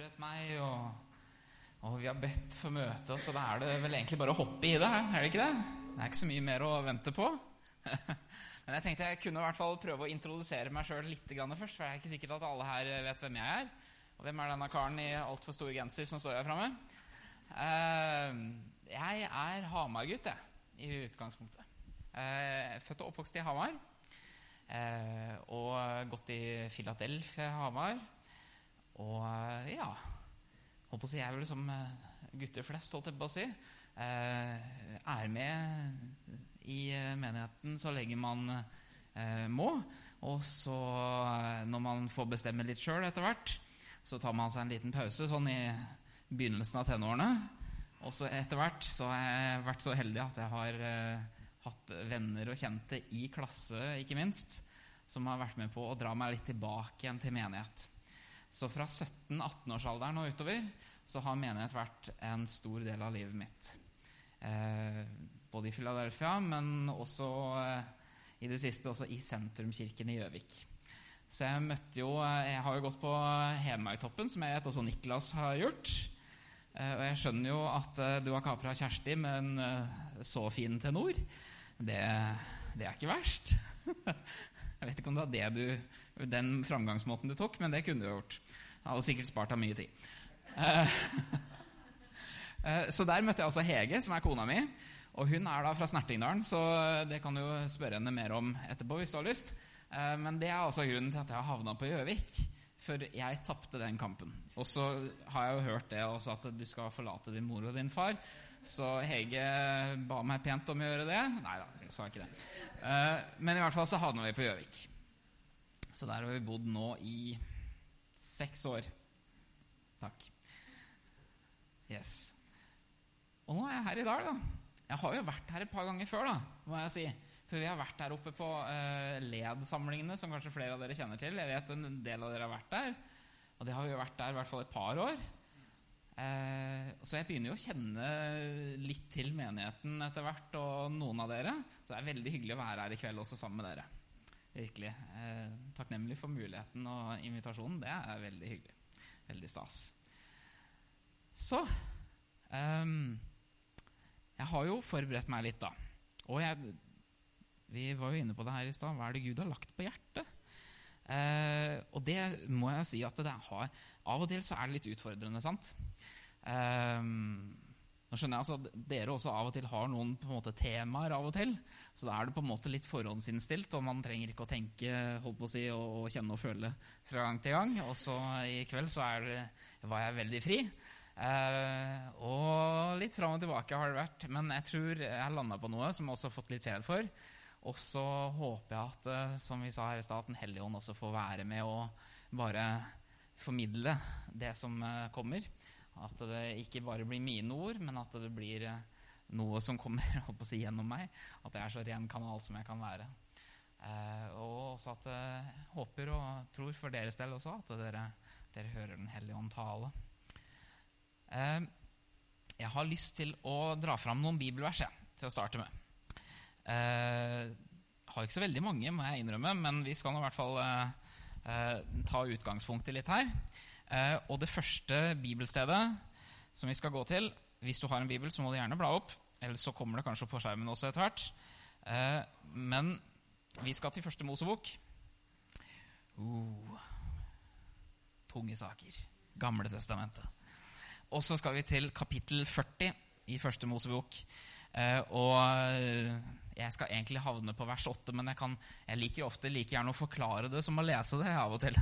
forberedt meg, og, og vi har bedt for møtet, så da er det vel egentlig bare å hoppe i det, er det ikke det? Det er ikke så mye mer å vente på. Men jeg tenkte jeg kunne i hvert fall prøve å introdusere meg sjøl litt først, for jeg er ikke sikkert at alle her vet hvem jeg er. Og hvem er denne karen i altfor stor genser som står her framme? Eh, jeg er Hamar-gutt, jeg, i utgangspunktet. Eh, født og oppvokst i Hamar. Eh, og gått i Philadelphia, Hamar. Og ja Holdt på å si, Jeg vel som gutter flest, holdt jeg på å si. Er med i menigheten så lenge man må. Og så, når man får bestemme litt sjøl etter hvert, så tar man seg en liten pause sånn i begynnelsen av tenårene. Og så etter hvert så har jeg vært så heldig at jeg har uh, hatt venner og kjente i klasse, ikke minst, som har vært med på å dra meg litt tilbake igjen til menighet. Så fra 17-18-årsalderen og utover så har menighet vært en stor del av livet mitt. Eh, både i Philadelphia, men også eh, i det siste også i sentrumskirken i Gjøvik. Så jeg møtte jo Jeg har jo gått på Hedmarktoppen, som jeg vet også Niklas har gjort. Eh, og jeg skjønner jo at eh, du har kapra Kjersti med en eh, så fin tenor. Det, det er ikke verst. Jeg vet ikke om det var det du, den framgangsmåten du tok, men det kunne du gjort. Det hadde sikkert spart deg mye tid. Så der møtte jeg også Hege, som er kona mi. Og hun er da fra Snertingdalen, så det kan du spørre henne mer om etterpå hvis du har lyst. Eh, men det er altså grunnen til at jeg har havna på Gjøvik. For jeg tapte den kampen. Og så har jeg jo hørt det også, at du skal forlate din mor og din far. Så Hege ba meg pent om å gjøre det. Nei da, hun sa ikke det. Eh, men i hvert fall så havna vi på Gjøvik. Så der har vi bodd nå i seks år. Takk. Yes. Og nå er jeg her i dag, da. Jeg har jo vært her et par ganger før, da, må jeg si. For vi har vært der oppe på uh, LED-samlingene, som kanskje flere av dere kjenner til. Jeg vet en del av dere har vært der. Og det har vi jo vært der i hvert fall et par år. Uh, så jeg begynner jo å kjenne litt til menigheten etter hvert, og noen av dere. Så det er veldig hyggelig å være her i kveld også sammen med dere. Virkelig. Eh, takknemlig for muligheten og invitasjonen. Det er veldig hyggelig. Veldig stas. Så eh, Jeg har jo forberedt meg litt, da. Og jeg vi var jo inne på det her i stad. Hva er det Gud har lagt på hjertet? Eh, og det må jeg si at det har Av og til så er det litt utfordrende, sant? Eh, nå skjønner jeg altså at Dere også av og til har noen på en måte temaer av og til. Så da er det på en måte litt forhåndsinnstilt, og man trenger ikke å tenke holdt på å si, og, og kjenne og føle fra gang til gang. Og så i kveld så det, var jeg veldig fri. Uh, og litt fram og tilbake har det vært. Men jeg tror jeg landa på noe som jeg også har fått litt fred for. Og så håper jeg at, eh, som vi sa her i stad, Den hellige ånd også får være med og bare formidle det som eh, kommer. At det ikke bare blir mine ord, men at det blir eh, noe som kommer si, gjennom meg. At jeg er så ren kanal som jeg kan være. og også at jeg håper og tror for deres del også at dere, dere hører Den hellige ånd tale. jeg har lyst til å dra fram noen bibelvers til å starte med. Eh, har ikke så veldig mange, må jeg innrømme, men vi skal nå i hvert fall eh, eh, ta utgangspunktet litt her. Eh, og det første bibelstedet som vi skal gå til Hvis du har en bibel, så må du gjerne bla opp. Ellers så kommer det kanskje på skjermen også etter hvert. Eh, men vi skal til første Mosebok. Uh, tunge saker. Gamle testamentet. Og så skal vi til kapittel 40 i første Mosebok. Uh, og jeg skal egentlig havne på vers 8, men jeg, kan, jeg liker ofte like gjerne å forklare det som å lese det av og til.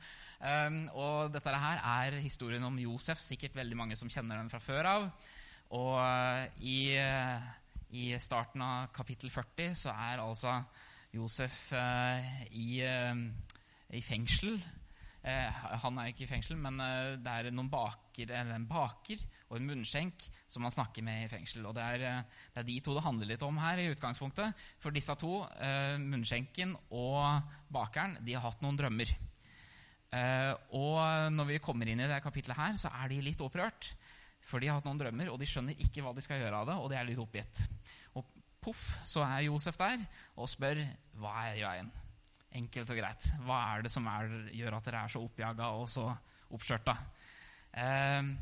um, og dette her er historien om Josef, sikkert veldig mange som kjenner den fra før av. Og uh, i, uh, i, starten av kapittel 40 så er altså Josef uh, i, i fengsel Eh, han er ikke i fengsel, men eh, det er noen baker, en baker og en munnskjenk som man snakker med i fengsel. Og det er, eh, det er, de to det handler litt om her. i utgangspunktet. For disse to, munnskjenken og bakeren, de har hatt noen drømmer. og når vi kommer inn i det kapitlet her, så er de litt opprørt. For de har hatt noen drømmer, og de skjønner ikke hva de skal gjøre av det. Og de er litt oppgitt. Og poff, så er Josef der og spør hva er i veien. Enkelt og greit. Hva er det som er, gjør at dere er så oppjaga og så oppskjørta? Eh,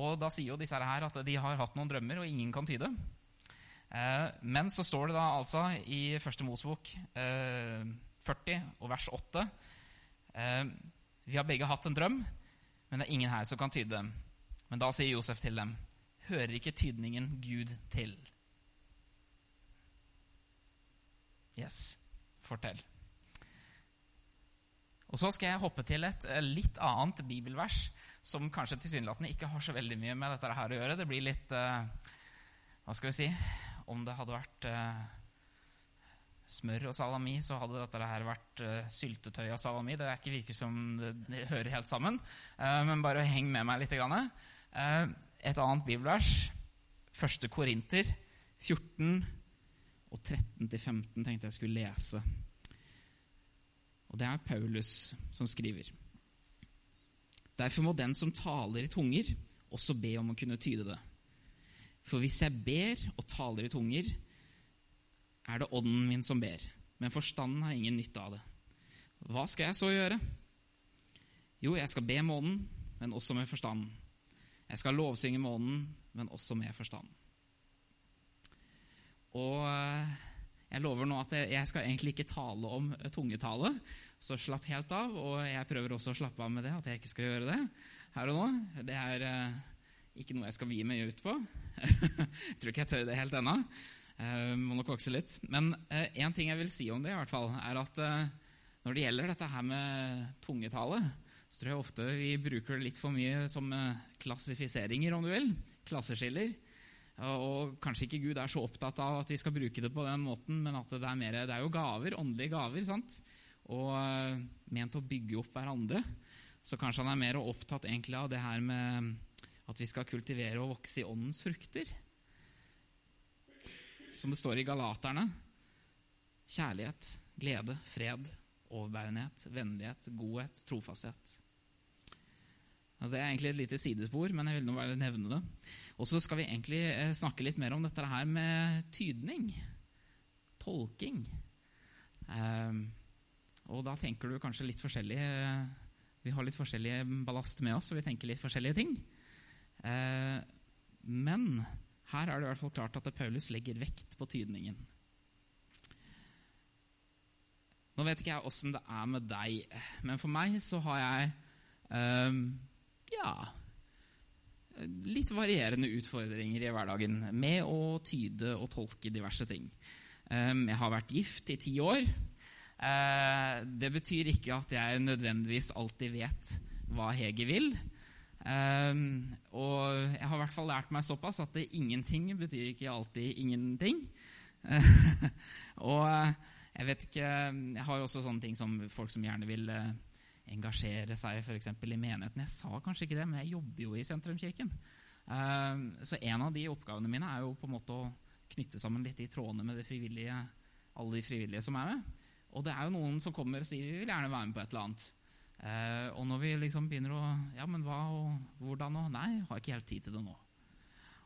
og da sier jo disse her at de har hatt noen drømmer, og ingen kan tyde. Eh, men så står det da altså i Første Mosebok eh, 40 og vers 8 eh, Vi har begge hatt en drøm, men det er ingen her som kan tyde dem. Men da sier Josef til dem, hører ikke tydningen Gud til? Yes, fortell. Og Så skal jeg hoppe til et eh, litt annet bibelvers som kanskje tilsynelatende ikke har så veldig mye med dette her å gjøre. Det blir litt uh, Hva skal vi si Om det hadde vært uh, smør og salami, så hadde dette her vært uh, syltetøy og salami. Det er ikke virker som det, hører helt sammen. men bare heng med meg litt. Et annet bibelvers, 1. Korinter 14 og 13-15, tenkte jeg skulle lese. Og det er Paulus som skriver. Derfor må den som taler i tunger, også be om å kunne tyde det. For hvis jeg ber og taler i tunger, er det ånden min som ber, men forstanden har ingen nytte av det. Hva skal jeg så gjøre? Jo, jeg skal be med ånden, men også med forstanden. Jeg skal lovsynge med ånden, men også med forstanden. Og eh, jeg lover nå at jeg skal egentlig ikke tale om tungetale, så slapp helt av. Og jeg prøver også å slappe av med det, at jeg ikke skal gjøre det her og nå. Det er eh, ikke noe jeg skal vie meg ut på. jeg tror ikke jeg tør det helt ennå. Uh, må nok vokse litt. Men én uh, ting jeg vil si om det, i hvert fall, er at uh, når det gjelder dette her med tungetale, så tror jeg ofte vi bruker det litt for mye som klassifiseringer, om du vil. Klasseskiller. Og kanskje ikke Gud er så opptatt av at vi skal bruke det på den måten, men at det er, mer, det er jo gaver, åndelige gaver, sant? og uh, ment å bygge opp hverandre. Så kanskje han er mer opptatt egentlig av det her med at vi skal kultivere og vokse i åndens frukter. Som det står i Galaterne. Kjærlighet, glede, fred, overbærenhet, vennlighet, godhet, trofasthet. Altså, det er egentlig et lite sidespor, men jeg vil nå bare nevne det. Og så skal vi egentlig eh, snakke litt mer om dette her med tydning. Tolking. Um, og da tenker du kanskje litt forskjellig eh, Vi har litt forskjellig ballast med oss, og vi tenker litt forskjellige ting. Uh, men her er det i hvert fall klart at Paulus legger vekt på tydningen. Nå vet ikke jeg åssen det er med deg, men for meg så har jeg um, ja litt varierende utfordringer i hverdagen med å tyde og tolke diverse ting. Um, jeg har vært gift i ti år. Uh, det betyr ikke at jeg nødvendigvis alltid vet hva Hege vil. Um, og jeg har i hvert fall lært meg såpass at det ingenting betyr ikke alltid ingenting. og jeg vet ikke Jeg har også sånne ting som folk som gjerne vil uh, engasjere seg f.eks. i menigheten. Jeg sa kanskje ikke det, men jeg jobber jo i Sentrumskirken. Uh, så en av de oppgavene mine er jo på en måte å knytte sammen litt i trådene med alle de frivillige som er med. Og det er jo noen som kommer og sier vi vil gjerne være med på et eller annet. Uh, og når vi liksom begynner å Ja, men hva og hvordan og Nei, har ikke helt tid til det nå.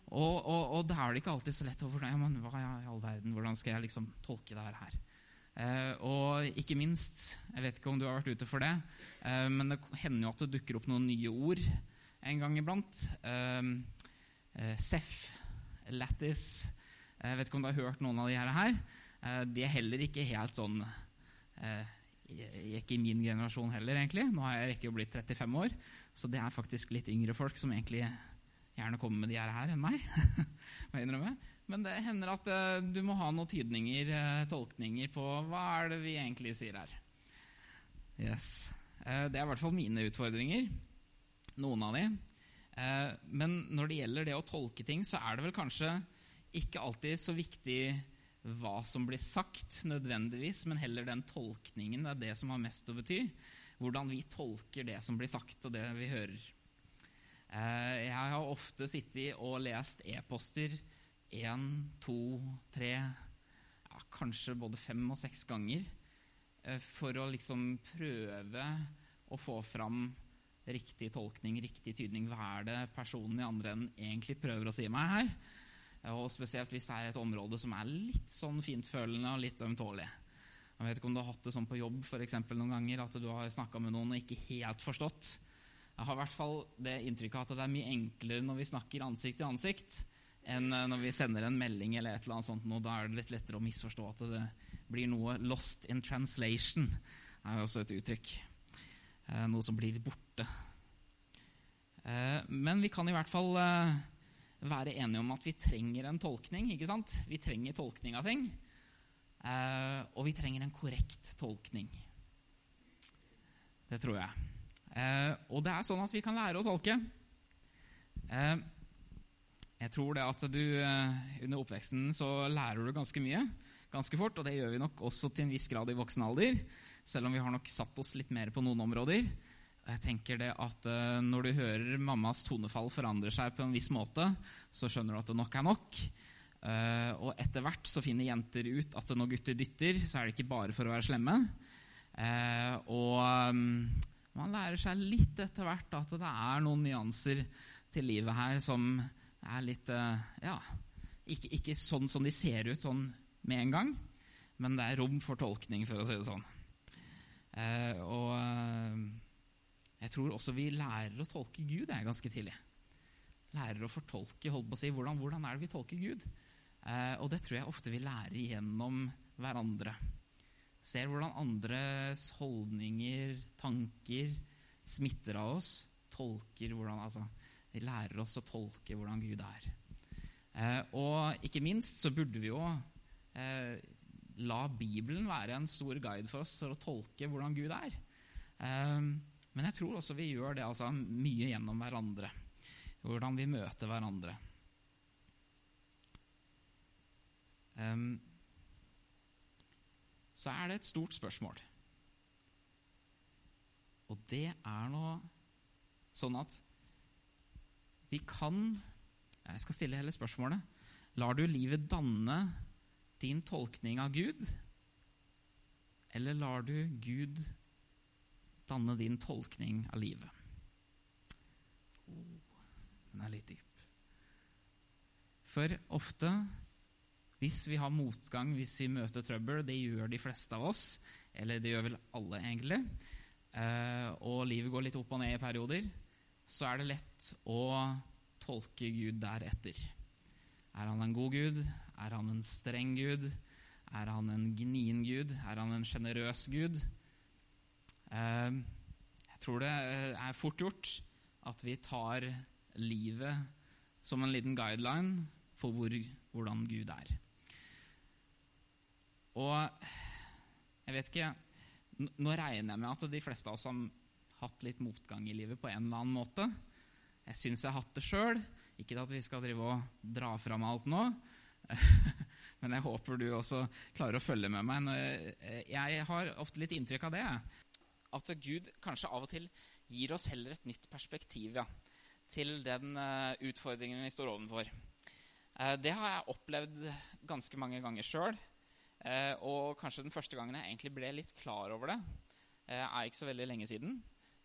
Og, og, og da er det ikke alltid så lett å ja, men hva i all verden, hvordan skal jeg liksom tolke det her? Eh, og ikke minst, jeg vet ikke om du har vært ute for det, eh, men det hender jo at det dukker opp noen nye ord en gang iblant. Eh, Seff, Lattis Jeg vet ikke om du har hørt noen av de her. De er heller ikke helt sånn Ikke i min generasjon heller, egentlig. Nå har jeg ikke blitt 35 år, så det er faktisk litt yngre folk som egentlig gjerne kommer med de her enn meg. må jeg innrømme. Men det hender at uh, du må ha noen tydninger, uh, tolkninger på hva er det vi egentlig sier her. Yes. Uh, det er i hvert fall mine utfordringer. Noen av de. men når det gjelder det å tolke ting, så er det vel kanskje ikke alltid så viktig hva som blir sagt, nødvendigvis, men heller den tolkningen. Det er det som har mest å bety. Hvordan vi tolker det som blir sagt, og det vi hører. jeg har ofte sittet og lest e-poster én, to, tre ja, Kanskje både fem og seks ganger. Eh, for å liksom prøve å få fram riktig tolkning, riktig tydning. Hva er det personen i andre enden egentlig prøver å si meg her? Og spesielt hvis det er et område som er litt sånn fintfølende og litt ømtålig. Jeg vet ikke om du har hatt det sånn på jobb for eksempel, noen ganger, at du har snakka med noen og ikke helt forstått Jeg har i hvert fall det inntrykket at det er mye enklere når vi snakker ansikt til ansikt, enn eh, når vi sender en melding eller et eller annet sånt. Da er det litt lettere å misforstå at det blir noe 'lost in translation'. Det er jo også et uttrykk. Eh, noe som blir borte. Eh, men vi kan i hvert fall være enige om at vi trenger en tolkning. ikke sant? Vi trenger tolkning av ting. Og vi trenger en korrekt tolkning. Det tror jeg. Og det er sånn at vi kan lære å tolke. Jeg tror det at du eh, under oppveksten så lærer du ganske mye ganske fort, og det gjør vi nok også til en viss grad i voksen alder, selv om vi har nok satt oss litt mer på noen områder. Jeg tenker det at eh, Når du hører mammas tonefall forandre seg på en viss måte, så skjønner du at det nok er nok. Eh, og etter hvert så finner jenter ut at når gutter dytter, så er det ikke bare for å være slemme. Og man lærer seg litt etter hvert at det er noen nyanser til livet her som er litt eh, Ja, ikke, ikke, sånn som de ser ut sånn med en gang, men det er rom for tolkning, for å si det sånn. Eh, og eh, jeg tror også vi lærer å tolke Gud er ganske tidlig. Lærer å fortolke, holdt på å si, hvordan, hvordan er det vi tolker Gud? Eh, og det tror jeg ofte vi lærer gjennom hverandre. Ser hvordan andres holdninger, tanker, smitter av oss. Tolker hvordan altså, vi lærer oss å tolke hvordan Gud er. Eh, og ikke minst så burde vi jo eh, la Bibelen være en stor guide for oss for å tolke hvordan Gud er. Eh, men jeg tror også vi gjør det altså, mye gjennom hverandre. Hvordan vi møter hverandre. Så er det et stort spørsmål. Og det er nå sånn at vi kan Jeg skal stille hele spørsmålet. Lar du livet danne din tolkning av Gud? Eller lar du Gud danne din tolkning av livet? Oh, den er litt dyp. For ofte, hvis vi har motgang, hvis vi møter trøbbel Det gjør de fleste av oss, eller det gjør vel alle, egentlig. Eh, og livet går litt opp og ned i perioder så er det lett å tolke Gud deretter. Er han en god gud? Er han en streng gud? Er han en gnien gud? Er han en sjenerøs gud? Eh, jeg tror det er fort gjort at vi tar livet som en liten guideline for hvor, hvordan Gud er. Og jeg vet ikke Nå regner jeg med at de fleste av oss som hatt litt motgang i livet på en eller annen måte. Jeg syns jeg har hatt det sjøl. Ikke at vi skal drive og dra fram alt nå. Men jeg håper du også klarer å følge med meg. Jeg har ofte litt inntrykk av det. At Gud kanskje av og til gir oss heller et nytt perspektiv ja, til den eh, utfordringen vi står overfor. Eh, det har jeg opplevd ganske mange ganger sjøl. Eh, og kanskje den første gangen jeg egentlig ble litt klar over det, er ikke så veldig lenge siden.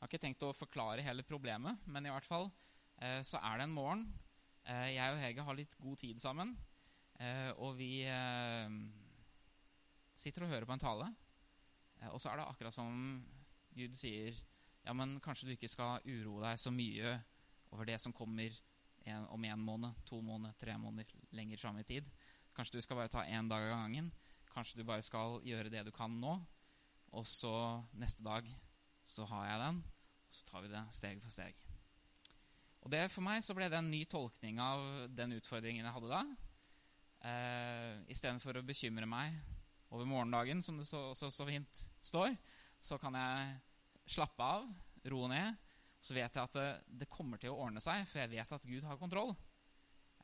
Jeg har ikke tenkt å forklare hele problemet, men i hvert fall eh, så er det en morgen. Eh, jeg og Hege har litt god tid sammen, eh, og vi eh, sitter og hører på en tale. Eh, og så er det akkurat som Gud sier ja, men kanskje du ikke skal uroe deg så mye over det som kommer en, om en måned, to måneder, tre måneder lenger fram i tid. Kanskje du skal bare ta én dag av gangen. Kanskje du bare skal gjøre det du kan nå, og så neste dag så har jeg den, og så tar vi det steg for steg. Og det For meg så ble det en ny tolkning av den utfordringen jeg hadde da. Eh, Istedenfor å bekymre meg over morgendagen, som det så, så, så, fint står, så kan jeg slappe av, roe ned. Så vet jeg at det, det, kommer til å ordne seg, for jeg vet at Gud har kontroll.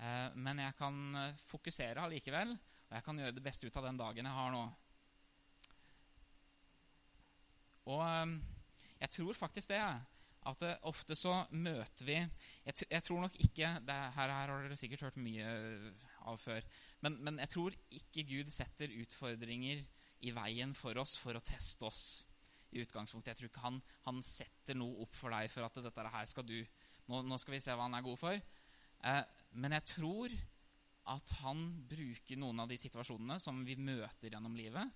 Eh, men jeg kan fokusere allikevel, og jeg kan gjøre det beste ut av den dagen jeg har nå. Og... Eh, jeg tror faktisk det. At det, ofte så møter vi Jeg, jeg tror nok ikke det, her, her, har dere sikkert hørt mye av før. Men, men, jeg tror ikke Gud setter utfordringer i veien for oss for å teste oss. i utgangspunktet. Jeg tror ikke han, han setter noe opp for deg for at dette her skal du Nå, nå skal vi se hva han er god for. Eh, men jeg tror at han bruker noen av de situasjonene som vi møter gjennom livet,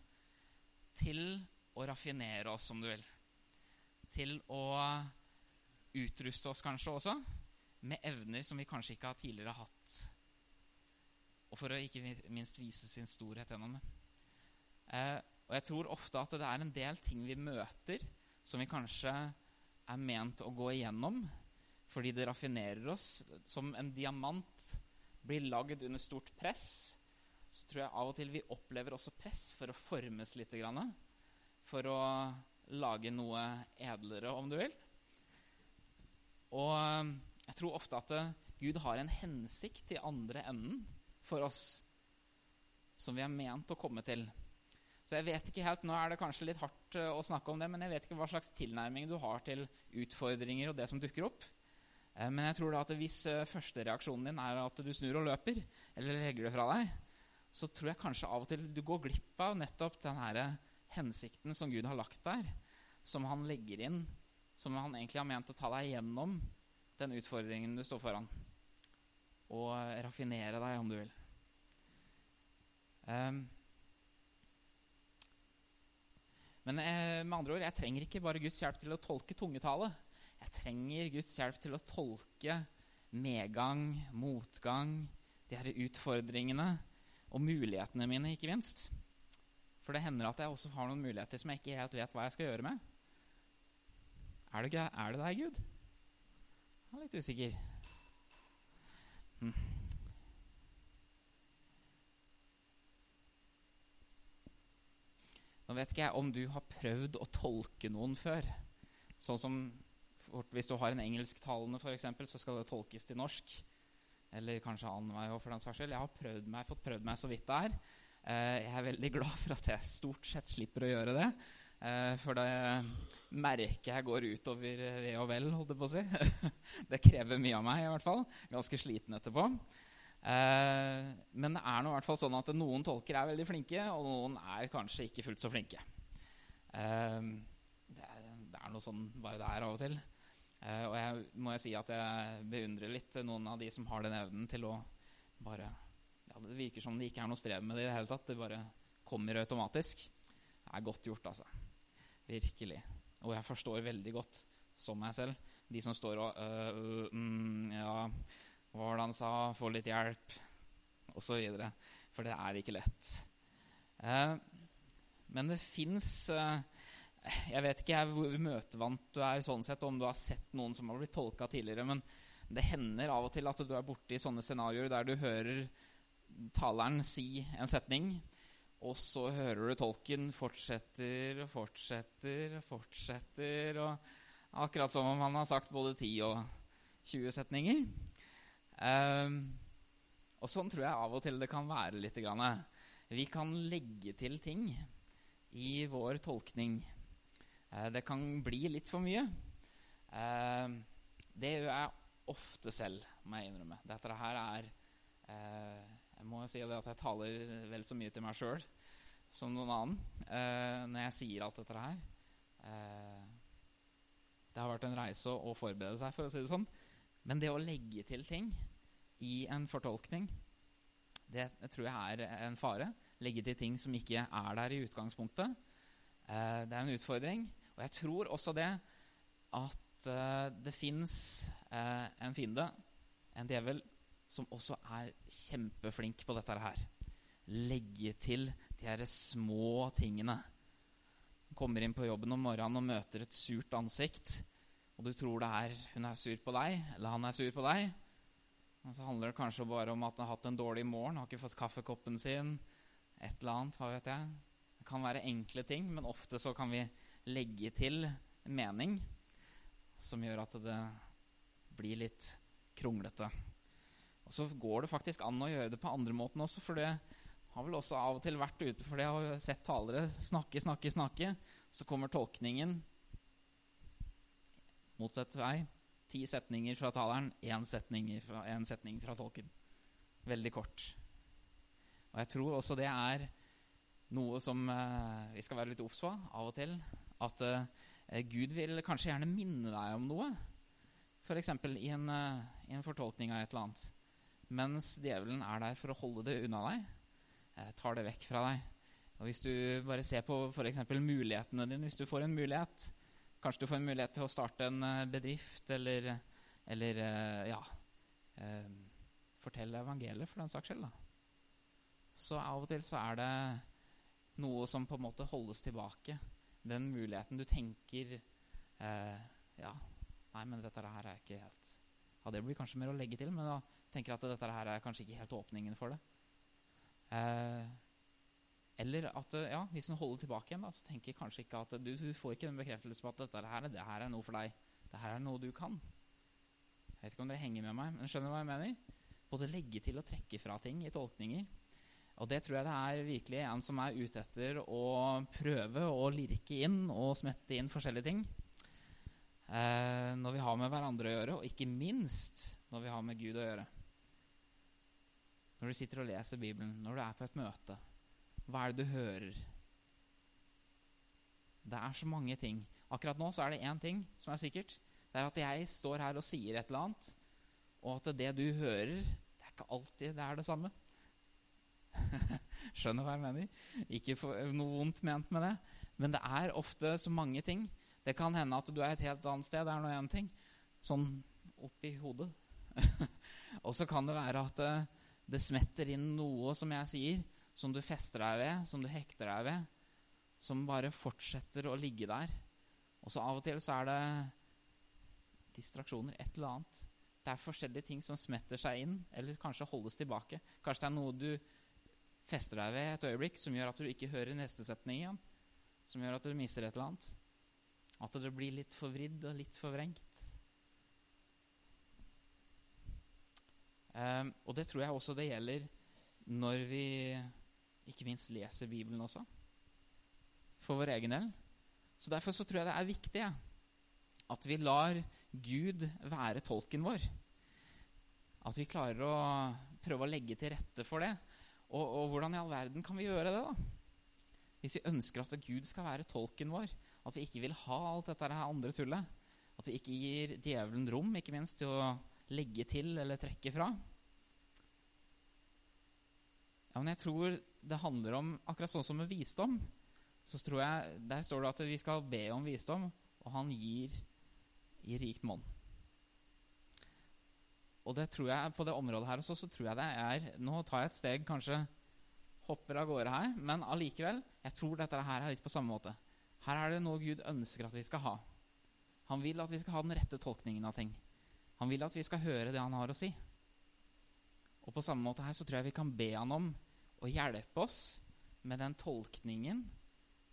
til å raffinere oss, om du vil til å utruste oss kanskje også med evner som vi kanskje ikke har tidligere hatt. Og for å ikke minst vise sin storhet gjennom det. Eh, og jeg tror ofte at det er en del ting vi møter som vi kanskje er ment å gå igjennom fordi det raffinerer oss. Som en diamant blir lagd under stort press, så tror jeg av og til vi opplever også press for å formes litt. For å lage noe edlere, om du vil. Og eh, jeg tror ofte at eh, Gud har en hensikt i andre enden for oss som vi er ment å komme til. Så jeg vet ikke helt, Nå er det kanskje litt hardt eh, å snakke om det, men jeg vet ikke hva slags tilnærming du har til utfordringer og det som dukker opp. Men jeg tror da at hvis førstereaksjonen din er at du snur og løper, eller legger det fra deg, så tror jeg kanskje av og til du går glipp av nettopp den hensikten som Gud har lagt der, som han legger inn, som han egentlig har ment å ta deg gjennom den utfordringen du står foran. Og raffinere deg, om du vil. Um, men eh, med andre ord, jeg trenger ikke bare Guds hjelp til å tolke tungetale. Jeg trenger Guds hjelp til å tolke medgang, motgang, de her utfordringene og mulighetene mine, ikke minst. For det hender at jeg også har noen muligheter som jeg ikke helt vet hva jeg skal gjøre med. Er det, er det deg, Gud? Jeg er litt usikker. Hm. Nå vet ikke jeg om du har prøvd å tolke noen før. Sånn som Hvis du har en engelsktalende, f.eks., så skal det tolkes til norsk. Eller kanskje annen vei for den saks skyld. Jeg har prøvd meg, fått prøvd meg så vidt det er. Eh, jeg er veldig glad for at jeg stort sett slipper å gjøre det. Eh, for det merker jeg går utover ve og vel, holdt jeg på å si. det krever mye av meg, i hvert fall. Ganske sliten etterpå. Eh, men det er nå i hvert fall sånn at noen tolker er veldig flinke, og noen er kanskje ikke fullt så flinke. Det er noe sånn bare det er av og til. Og jeg må jeg si at jeg beundrer litt noen av de som har den evnen til å bare ja, Det virker som det ikke er noe strev med det i det hele tatt. Det bare kommer automatisk. Det er godt gjort, altså. Virkelig. Og jeg forstår veldig godt, som meg selv, de som står og øh, øh, mm, Ja, hva var det han sa? Få litt hjelp, Og så videre. For det er ikke lett. Eh, men det fins eh, Jeg vet ikke hvor møtevant du er, sånn sett, om du har sett noen som har blitt tolka tidligere, men det hender av og til at du er borti sånne scenarioer der du hører taleren si en setning, og så hører du tolken fortsetter og fortsetter og fortsetter. og Akkurat som om han har sagt både 10 og 20 setninger. Um, og sånn tror jeg av og til det kan være litt. Vi kan legge til ting i vår tolkning. Uh, det kan bli litt for mye. Uh, det gjør jeg ofte selv, må jeg innrømme. Dette her er uh, jeg må si at jeg taler vel så mye til meg sjøl som noen annen eh, når jeg sier alt dette her. Eh, det har vært en reise å, forberede seg, for å si det sånn. Men det å legge til ting i en fortolkning, det tror jeg er en fare. Legge til ting som ikke er der i utgangspunktet. Eh, det er en utfordring. Og jeg tror også det at eh, det fins eh, en fiende, en djevel, som også er kjempeflink på dette her. Legge til de her små tingene. Kommer inn på jobben om morgenen og møter et surt ansikt. Og du tror det er hun er sur på deg, eller han er sur på deg. Og så handler det kanskje bare om at han har hatt en dårlig morgen, har ikke fått kaffekoppen sin. Et eller annet, hva vet jeg. Det kan være enkle ting, men ofte så kan vi legge til mening som gjør at det blir litt kronglete. Og så går det faktisk an å gjøre det på andre måten også, for det har vel også av og til vært ute for det. Har sett talere snakke, snakke, snakke. Så kommer tolkningen motsatt vei. Ti setninger fra taleren, én setning fra, en setning fra tolken. Veldig kort. Og jeg tror også det er noe som eh, vi skal være litt obs på av og til. At eh, Gud vil kanskje gjerne minne deg om noe. F.eks. I, en, uh, i en fortolkning av et eller annet mens djevelen er der for å holde det unna deg, eh, tar det vekk fra deg. Og Hvis du bare ser på f.eks. mulighetene dine Hvis du får en mulighet Kanskje du får en mulighet til å starte en eh, bedrift, eller, eller eh, ja Fortelle evangeliet, for den saks skyld. Så av og til så er det noe som på en måte holdes tilbake. Den muligheten du tenker eh, Ja, nei, men dette her er ikke helt Ja, det blir kanskje mer å legge til, men da tenker at dette her er kanskje ikke helt åpningen for det. Eh, eller at ja, hvis en holder tilbake igjen, da, så tenker kanskje ikke at du, du får ikke den bekreftelse på at dette her, det her er noe for deg. Det her er noe du kan. Jeg vet ikke om dere henger med meg, men skjønner hva jeg mener? Både legge til og trekke fra ting i tolkninger. Og det tror jeg det er virkelig en som er ute etter å prøve å lirke inn og smette inn forskjellige ting. Eh, når vi har med hverandre å gjøre, og ikke minst når vi har med Gud å gjøre. Når du sitter og leser Bibelen, når du er på et møte, hva er det du hører? Det er så mange ting. Akkurat nå så er det én ting som er sikkert. Det er at jeg står her og sier et eller annet, og at det du hører, det er ikke alltid det er det samme. Skjønner hva jeg mener. Ikke noe vondt ment med det. Men det er ofte så mange ting. Det kan hende at du er et helt annet sted. Det er nå én ting. Sånn oppi hodet. og så kan det være at det, smetter inn noe som jeg sier, som du fester deg ved, som du hekter deg ved, som bare fortsetter å ligge der. Og så av og til så er det distraksjoner, et eller annet. Det er forskjellige ting som smetter seg inn, eller kanskje holdes tilbake. Kanskje det er noe du fester deg ved et øyeblikk som gjør at du ikke hører neste setning igjen. Som gjør at du mister et eller annet. At det blir litt forvridd og litt forvrengt. Um, og det tror jeg også det gjelder når vi ikke minst leser Bibelen også. For vår egen del. Så Derfor så tror jeg det er viktig at vi lar Gud være tolken vår. At vi klarer å prøve å legge til rette for det. Og, og, hvordan i all verden kan vi gjøre det, da? Hvis vi ønsker at Gud skal være tolken vår, at vi ikke vil ha alt dette her andre tullet, at vi ikke gir djevelen rom, ikke minst, til å legge til eller trekke fra Ja, men jeg tror det handler om Akkurat sånn som med visdom, så tror jeg Der står det at vi skal be om visdom, og han gir i rikt monn. Og det tror jeg på det området her også, så tror jeg det er Nå tar jeg et steg, kanskje hopper av gårde her, men allikevel, jeg tror dette her er litt på samme måte. Her er det noe Gud ønsker at vi skal ha. Han vil at vi skal ha den rette tolkningen av ting. Han vil at vi skal høre det han har å si. Og på samme måte her så tror jeg vi kan be han om å hjelpe oss med den tolkningen,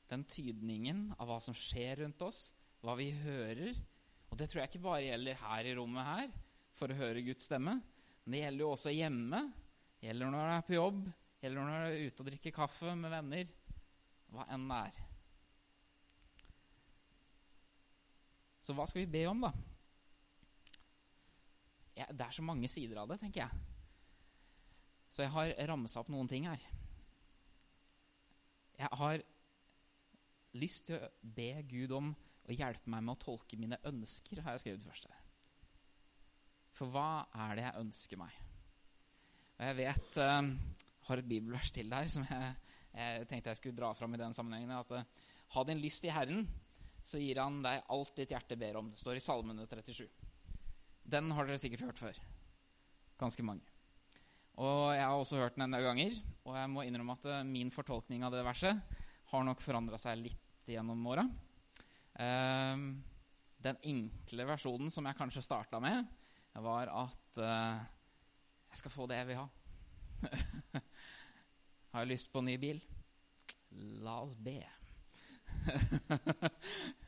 den tydningen av hva som skjer rundt oss, hva vi hører. Og det tror jeg ikke bare gjelder her i rommet her, for å høre Guds stemme. Men det gjelder jo også hjemme. Gjelder når du er på jobb, gjelder når du er ute og drikker kaffe med venner. Hva enn det er. Så hva skal vi be om, da? Ja, det er så mange sider av det, tenker jeg. Så jeg har ramsa opp noen ting her. Jeg har lyst til å be Gud om å hjelpe meg med å tolke mine ønsker, har jeg skrevet først her. For hva er det jeg ønsker meg? Og jeg vet uh, har et bibelvers til der som jeg, jeg, tenkte jeg skulle dra fram i den sammenhengen. At uh, ha din lyst i Herren, så gir Han deg alt ditt hjerte ber om. Det står i Salmene 37. Den har dere sikkert hørt før. Ganske mange. Og jeg har også hørt den en del ganger. Og jeg må innrømme at uh, min fortolkning av det verset har nok forandra seg litt gjennom åra. den enkle versjonen som jeg kanskje starta med, var at uh, jeg skal få det jeg vil ha. har jeg lyst på en ny bil? La oss be.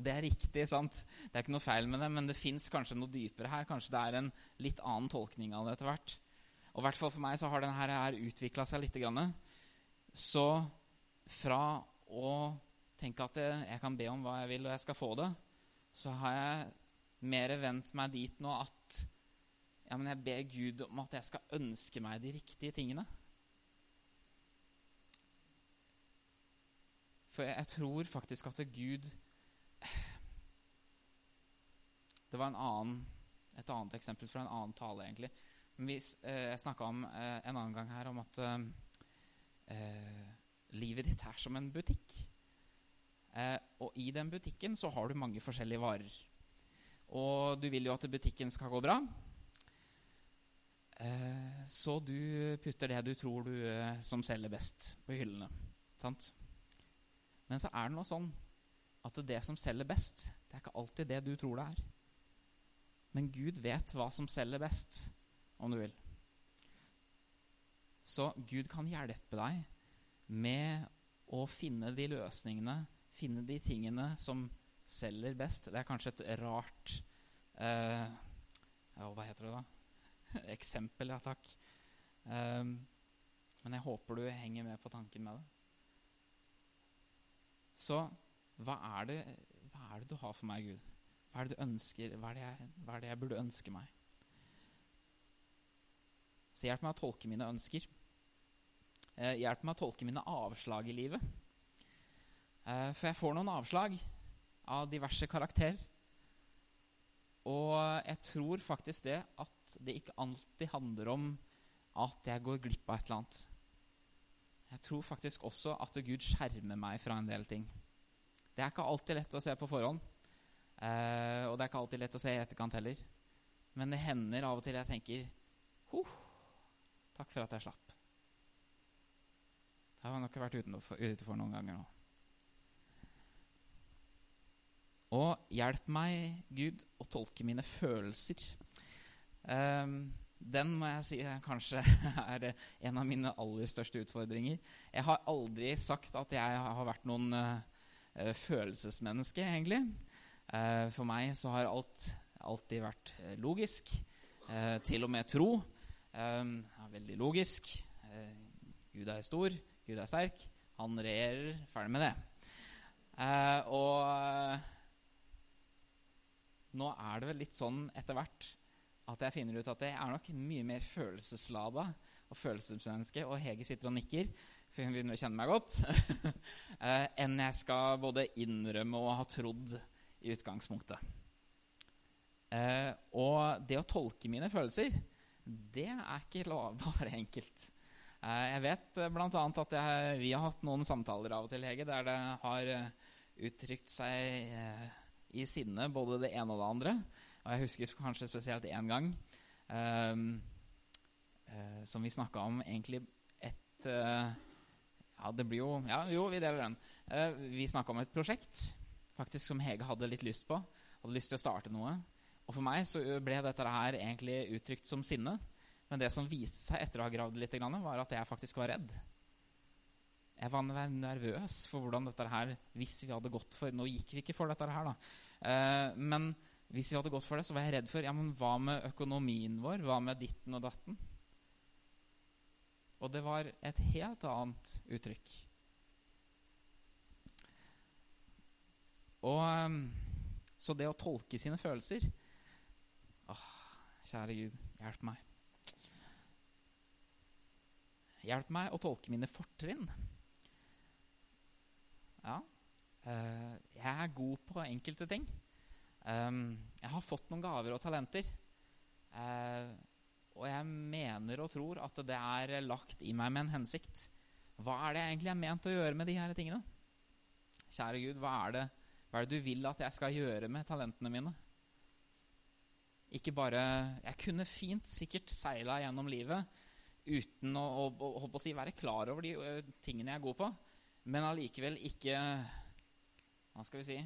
og det er riktig, sant? Det er ikke noe feil med det, men det fins kanskje noe dypere her. Kanskje det er en litt annen tolkning av det etter hvert. Og i hvert fall for meg så har denne her utvikla seg litt. Grann. Så fra å tenke at jeg kan be om hva jeg vil, og jeg skal få det, så har jeg mer vendt meg dit nå at ja, men jeg ber Gud om at jeg skal ønske meg de riktige tingene. For jeg, tror faktisk at Gud Det var en annen, et annet eksempel fra en annen tale, egentlig. Vi, eh, jeg snakka om eh, en annen gang her om at eh, eh, livet ditt er som en butikk. Eh, og i den butikken så har du mange forskjellige varer. Og du vil jo at butikken skal gå bra. Eh, så du putter det du tror du som selger best, på hyllene. Sant? Men så er det noe sånn at det som selger best, det er ikke alltid det du tror det er. Men Gud vet hva som selger best, om du vil. Så Gud kan hjelpe deg med å finne de løsningene, finne de tingene som selger best. Det er kanskje et rart eh, ja, Hva heter det, da? Eksempel, ja takk. Um, men jeg håper du henger med på tanken med det. Så hva er, det, hva er det du har for meg, Gud? Hva er det du ønsker? Hva er det jeg, er det jeg burde ønske meg? Så hjelp meg å tolke mine ønsker. Eh, hjelp meg å tolke mine avslag i livet. Eh, for jeg får noen avslag av diverse karakterer. Og jeg tror faktisk det at det ikke alltid handler om at jeg går glipp av et eller annet. Jeg tror faktisk også at Gud skjermer meg fra en del ting. Det er ikke alltid lett å se på forhånd. Eh, og det er ikke alltid lett å se i etterkant heller. Men det hender av og til jeg tenker huh, Takk for at jeg slapp. Det har jeg nok vært utenfor, noen ganger nå. Og hjelp meg, Gud, å tolke mine følelser. Um, den må jeg si kanskje er en av mine aller største utfordringer. Jeg har aldri sagt at jeg har vært noen uh, følelsesmenneske, egentlig. Uh, for meg så har alt alltid vært uh, logisk. til og med tro. er veldig logisk. Gud er stor, Gud er sterk. Han regjerer. Ferdig med det. og nå er det vel litt sånn etter hvert at jeg finner ut at jeg er nok mye mer følelseslada og følelsesmenneske, og Hege sitter og nikker, for hun begynner å kjenne meg godt, eh, enn jeg skal både innrømme og ha trodd i utgangspunktet. Eh, og det å tolke mine følelser, det er ikke bare enkelt. Eh, jeg vet bl.a. at jeg, vi har hatt noen samtaler av og til, Hege, der det har uttrykt seg i sinne, både det ene og det andre. Og jeg husker kanskje spesielt én gang som vi snakka om egentlig et Ja, det blir jo Ja, jo, vi deler den. Uh, vi snakka om et prosjekt faktisk som Hege hadde litt lyst på. Hadde lyst til å starte noe. Og for meg så ble dette her egentlig uttrykt som sinne. Men det som viste seg etter å ha gravd litt, var at jeg faktisk var redd. Jeg var nervøs for hvordan dette her Hvis vi hadde gått for Nå gikk vi ikke for dette her, da. Uh, men hvis vi hadde gått for det, så var jeg redd for ja, men hva med økonomien vår? Hva med ditten og datten? Og det var et helt annet uttrykk. Og um, Så det å tolke sine følelser Åh, kjære Gud, hjelp meg. Hjelp meg å tolke mine fortrinn. Ja, uh, jeg er god på enkelte ting. Um, jeg har fått noen gaver og talenter. Uh, og jeg mener og tror at det er lagt i meg med en hensikt. Hva er det jeg egentlig er ment å gjøre med de her tingene? Kjære Gud, hva er, det, hva er det du vil at jeg skal gjøre med talentene mine? Ikke bare Jeg kunne fint sikkert seila gjennom livet uten å, å, å, å si, være klar over de tingene jeg er god på, men allikevel ikke Hva skal vi si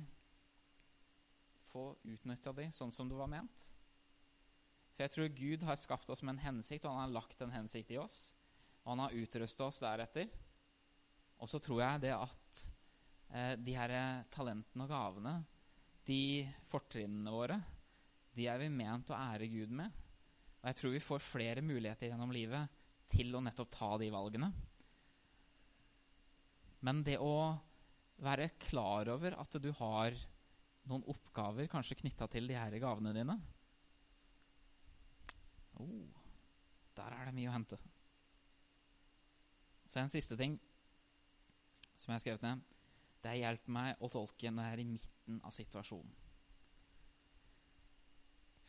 få utnytta de sånn som det var ment. For jeg tror Gud har skapt oss med en hensikt, og han har lagt en hensikt i oss. Og han har utrusta oss deretter. Og så tror jeg det at eh, de her talentene og gavene, de fortrinnene våre, de er vi ment å ære Gud med. Og jeg tror vi får flere muligheter gjennom livet til å nettopp ta de valgene. Men det å være klar over at du har noen oppgaver kanskje knytta til de her gavene dine. Oh, der er det mye å hente. Så en siste ting som jeg har skrevet ned. Det hjelper meg å tolke når jeg er i midten av situasjonen.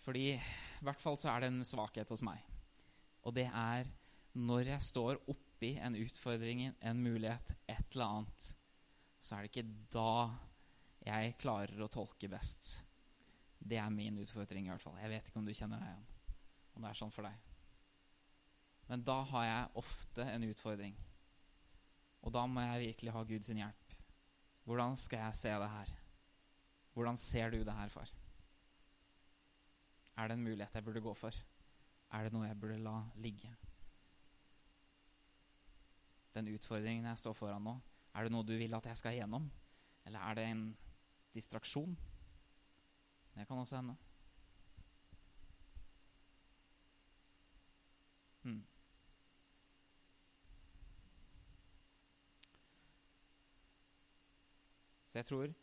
Fordi i hvert fall så er det en svakhet hos meg. Og det er når jeg står oppi en utfordring, en mulighet, et eller annet, så er det ikke da jeg klarer å tolke best. Det er min utfordring, i hvert fall. Jeg vet ikke om du kjenner deg igjen. Om det er sånn for deg. Men da har jeg ofte en utfordring. Og da må jeg virkelig ha Guds hjelp. Hvordan skal jeg se det her? Hvordan ser du det her, far? Er det en mulighet jeg burde gå for? Er det noe jeg burde la ligge? Den utfordringen jeg står foran nå, er det noe du vil at jeg skal gjennom? Eller er det en distraksjon? Det kan også hende. Hmm. Så jeg tror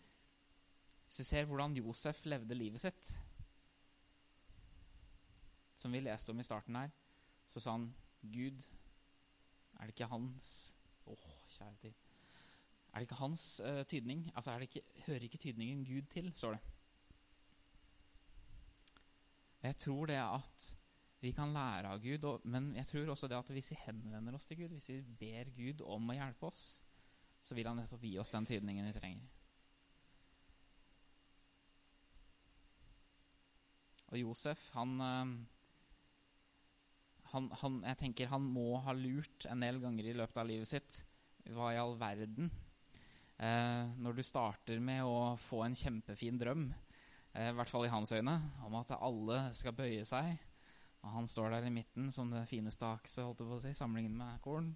Hvis du ser hvordan Josef levde livet sitt, som vi leste om i starten her, så sa han Gud, er det ikke hans Å, oh, kjære tid. Er det ikke hans uh, tydning? Altså, ikke, hører ikke tydningen Gud til, står det. Jeg tror det at vi kan lære av Gud, og, men jeg tror også det at hvis vi henvender oss til Gud, hvis vi ber Gud om å hjelpe oss, så vil han nettopp gi oss den tydningen vi trenger. Og Josef, han, eh, han, han, Jeg tenker han må ha lurt en del ganger i løpet av livet sitt. Hva i all verden? Eh, når du starter med å få en kjempefin drøm, eh, i hvert fall i hans øyne, om at alle skal bøye seg, og han står der i midten som det fineste akset, holdt jeg på å si, sammenlignet med korn.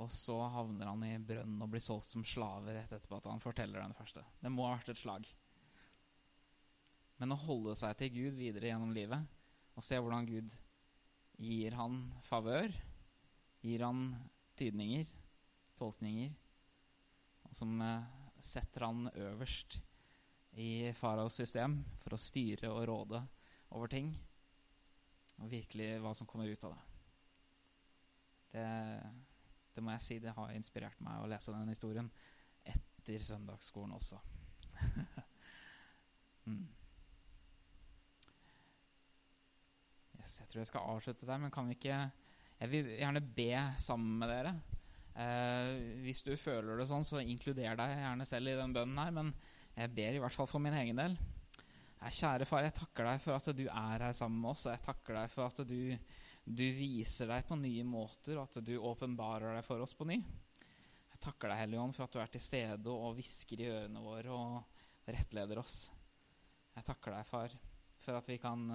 Og så havner han i brønnen og blir solgt som slave rett etterpå at han forteller den første. Det må ha vært et slag. Men å holde seg til Gud videre gjennom livet og se hvordan Gud gir han favør, gir han tydninger, tolkninger, og som eh, setter han øverst i faraos system for å styre og råde over ting, og virkelig hva som kommer ut av det. Det, det må jeg si, det har inspirert meg å lese den historien etter søndagsskolen også. mm. Yes, jeg tror jeg skal avslutte der, men kan vi ikke Jeg vil gjerne be sammen med dere. Eh, hvis du føler det sånn, så inkluder deg gjerne selv i den bønnen her, men jeg ber i hvert fall for min egen del. Kjære far, jeg takker deg for at du er her sammen med oss. Og jeg takker deg for at du, du viser deg på nye måter, og at du åpenbarer deg for oss på ny. Jeg takker deg, Hellige Ånd, for at du er til stede og hvisker i ørene våre og rettleder oss. Jeg takker deg, far, for at vi kan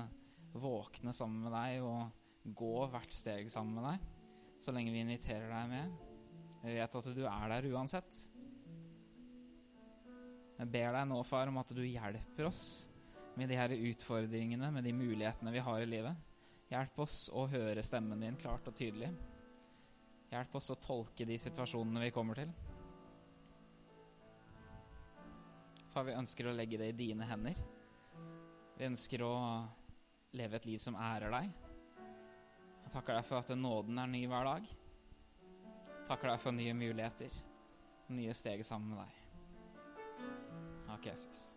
våkne sammen med deg og gå hvert steg sammen med deg. Så lenge vi inviterer deg med. Vi vet at du er der uansett. Jeg ber deg nå, far, om at du hjelper oss med de her utfordringene, med de mulighetene vi har i livet. Hjelp oss å høre stemmen din klart og tydelig. Hjelp oss å tolke de situasjonene vi kommer til. Far, vi ønsker å legge det i dine hender. Vi ønsker å leve et liv som ærer deg. Jeg takker deg for at nåden er ny hver dag. Jeg takker deg for nye muligheter, nye steg sammen med deg. Takk, Jesus.